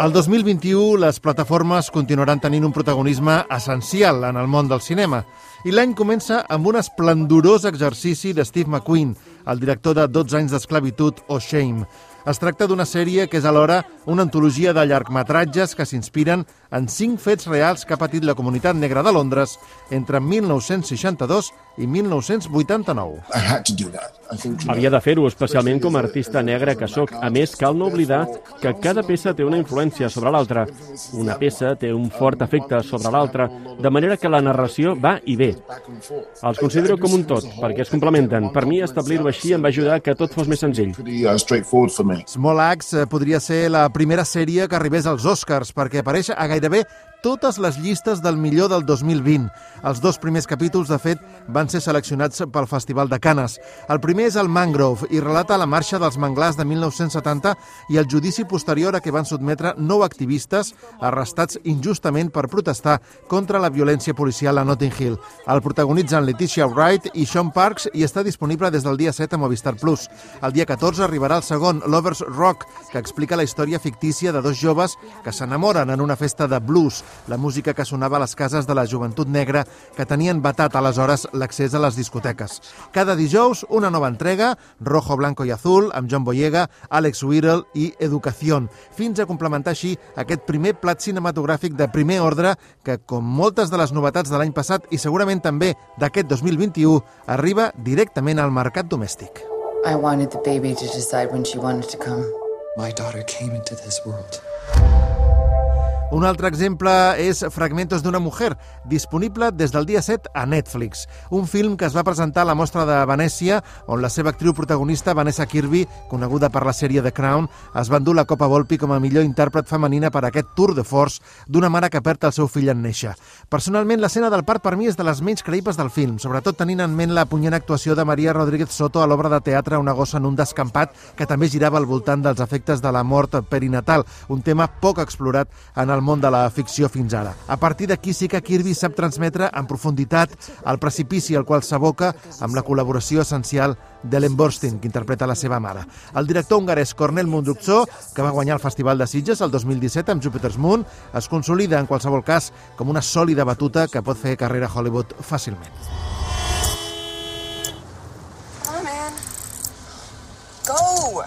El 2021 les plataformes continuaran tenint un protagonisme essencial en el món del cinema i l'any comença amb un esplendorós exercici de Steve McQueen, el director de 12 anys d'esclavitud o Shame. Es tracta d'una sèrie que és alhora una antologia de llargmetratges que s'inspiren en cinc fets reals que ha patit la comunitat negra de Londres entre 1962 i 1989. I had to do that. I think you know, Havia de fer-ho, especialment com a artista negre que sóc. A més, cal no oblidar que cada peça té una influència sobre l'altra. Una peça té un fort efecte sobre l'altra, de manera que la narració va i ve. Els considero com un tot, perquè es complementen. Per mi, establir-ho així em va ajudar que tot fos més senzill. Me. Small Axe eh, podria ser la primera sèrie que arribés als Oscars perquè apareix a gairebé totes les llistes del millor del 2020. Els dos primers capítols, de fet, van ser seleccionats pel Festival de Canes. El primer és el Mangrove i relata la marxa dels manglars de 1970 i el judici posterior a què van sotmetre nou activistes arrestats injustament per protestar contra la violència policial a Notting Hill. El protagonitzen Leticia Wright i Sean Parks i està disponible des del dia 7 a Movistar Plus. El dia 14 arribarà el segon, Lovers Rock, que explica la història fictícia de dos joves que s'enamoren en una festa de blues, la música que sonava a les cases de la joventut negra que tenien vetat aleshores l'accés a les discoteques. Cada dijous, una nova entrega, Rojo, Blanco i Azul, amb John Boyega, Alex Whittle i Educación, fins a complementar així aquest primer plat cinematogràfic de primer ordre que, com moltes de les novetats de l'any passat i segurament també d'aquest 2021, arriba directament al mercat domèstic. I wanted the baby to decide when she wanted to come. My daughter came into this world. Un altre exemple és Fragmentos d'una mujer, disponible des del dia 7 a Netflix. Un film que es va presentar a la mostra de Venècia, on la seva actriu protagonista, Vanessa Kirby, coneguda per la sèrie The Crown, es va endur la Copa Volpi com a millor intèrpret femenina per aquest tour de force d'una mare que perd el seu fill en néixer. Personalment, l'escena del part per mi és de les menys creïbles del film, sobretot tenint en ment la punyent actuació de Maria Rodríguez Soto a l'obra de teatre Una gossa en un descampat, que també girava al voltant dels efectes de la mort perinatal, un tema poc explorat en el món de la ficció fins ara. A partir d'aquí sí que Kirby sap transmetre en profunditat el precipici al qual s'aboca amb la col·laboració essencial d'Ellen Burstyn, que interpreta la seva mare. El director hongarès Cornel Mundruczó, que va guanyar el Festival de Sitges el 2017 amb Jupiter's Moon, es consolida en qualsevol cas com una sòlida batuta que pot fer carrera a Hollywood fàcilment. Come on, man. Go!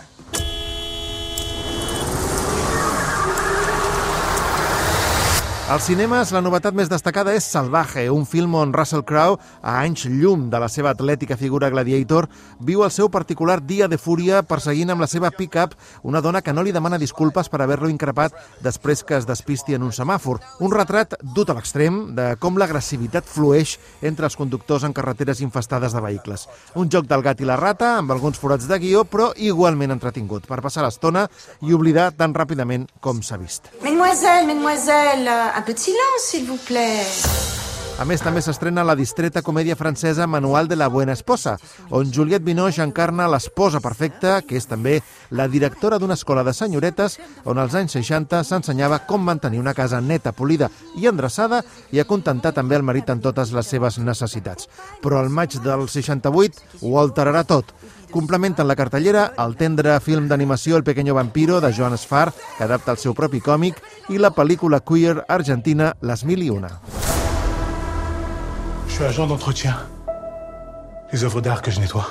Als cinemes, la novetat més destacada és Salvaje, un film on Russell Crowe, a anys llum de la seva atlètica figura Gladiator, viu el seu particular dia de fúria perseguint amb la seva pick-up una dona que no li demana disculpes per haver-lo increpat després que es despisti en un semàfor. Un retrat dut a l'extrem de com l'agressivitat flueix entre els conductors en carreteres infestades de vehicles. Un joc del gat i la rata, amb alguns forats de guió, però igualment entretingut, per passar l'estona i oblidar tan ràpidament com s'ha vist. Mesdemoiselles, mesdemoiselles, un peu de silence, s'il vous plaît. A més, també s'estrena la distreta comèdia francesa Manual de la Buena Esposa, on Juliette Binoche encarna l'esposa perfecta, que és també la directora d'una escola de senyoretes on als anys 60 s'ensenyava com mantenir una casa neta, polida i endreçada i acontentar també el marit en totes les seves necessitats. Però al maig del 68 ho alterarà tot. Complementen la cartellera el tendre film d'animació El pequeño vampiro de Joan Sfar, que adapta el seu propi còmic, i la pel·lícula queer argentina Les mil i una. Je suis agent d'entretien. Les œuvres d'art que je nettoie.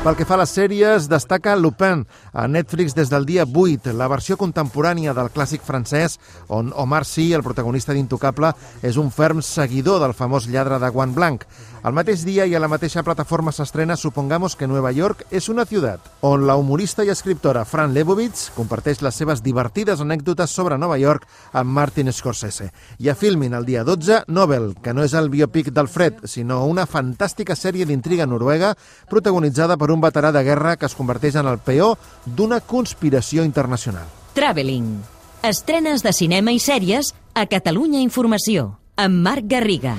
Pel que fa a les sèries, destaca Lupin, a Netflix des del dia 8, la versió contemporània del clàssic francès, on Omar Sy, el protagonista d'Intocable, és un ferm seguidor del famós lladre de guant blanc. Al mateix dia i a la mateixa plataforma s'estrena Supongamos que Nueva York és una ciutat, on la humorista i escriptora Fran Lebowitz comparteix les seves divertides anècdotes sobre Nova York amb Martin Scorsese. I a Filmin el dia 12, Nobel, que no és el biopic d'Alfred, sinó una fantàstica sèrie d'intriga noruega protagonitzada per un veterà de guerra que es converteix en el peó d'una conspiració internacional. Traveling. Estrenes de cinema i sèries a Catalunya Informació. amb Marc Garriga.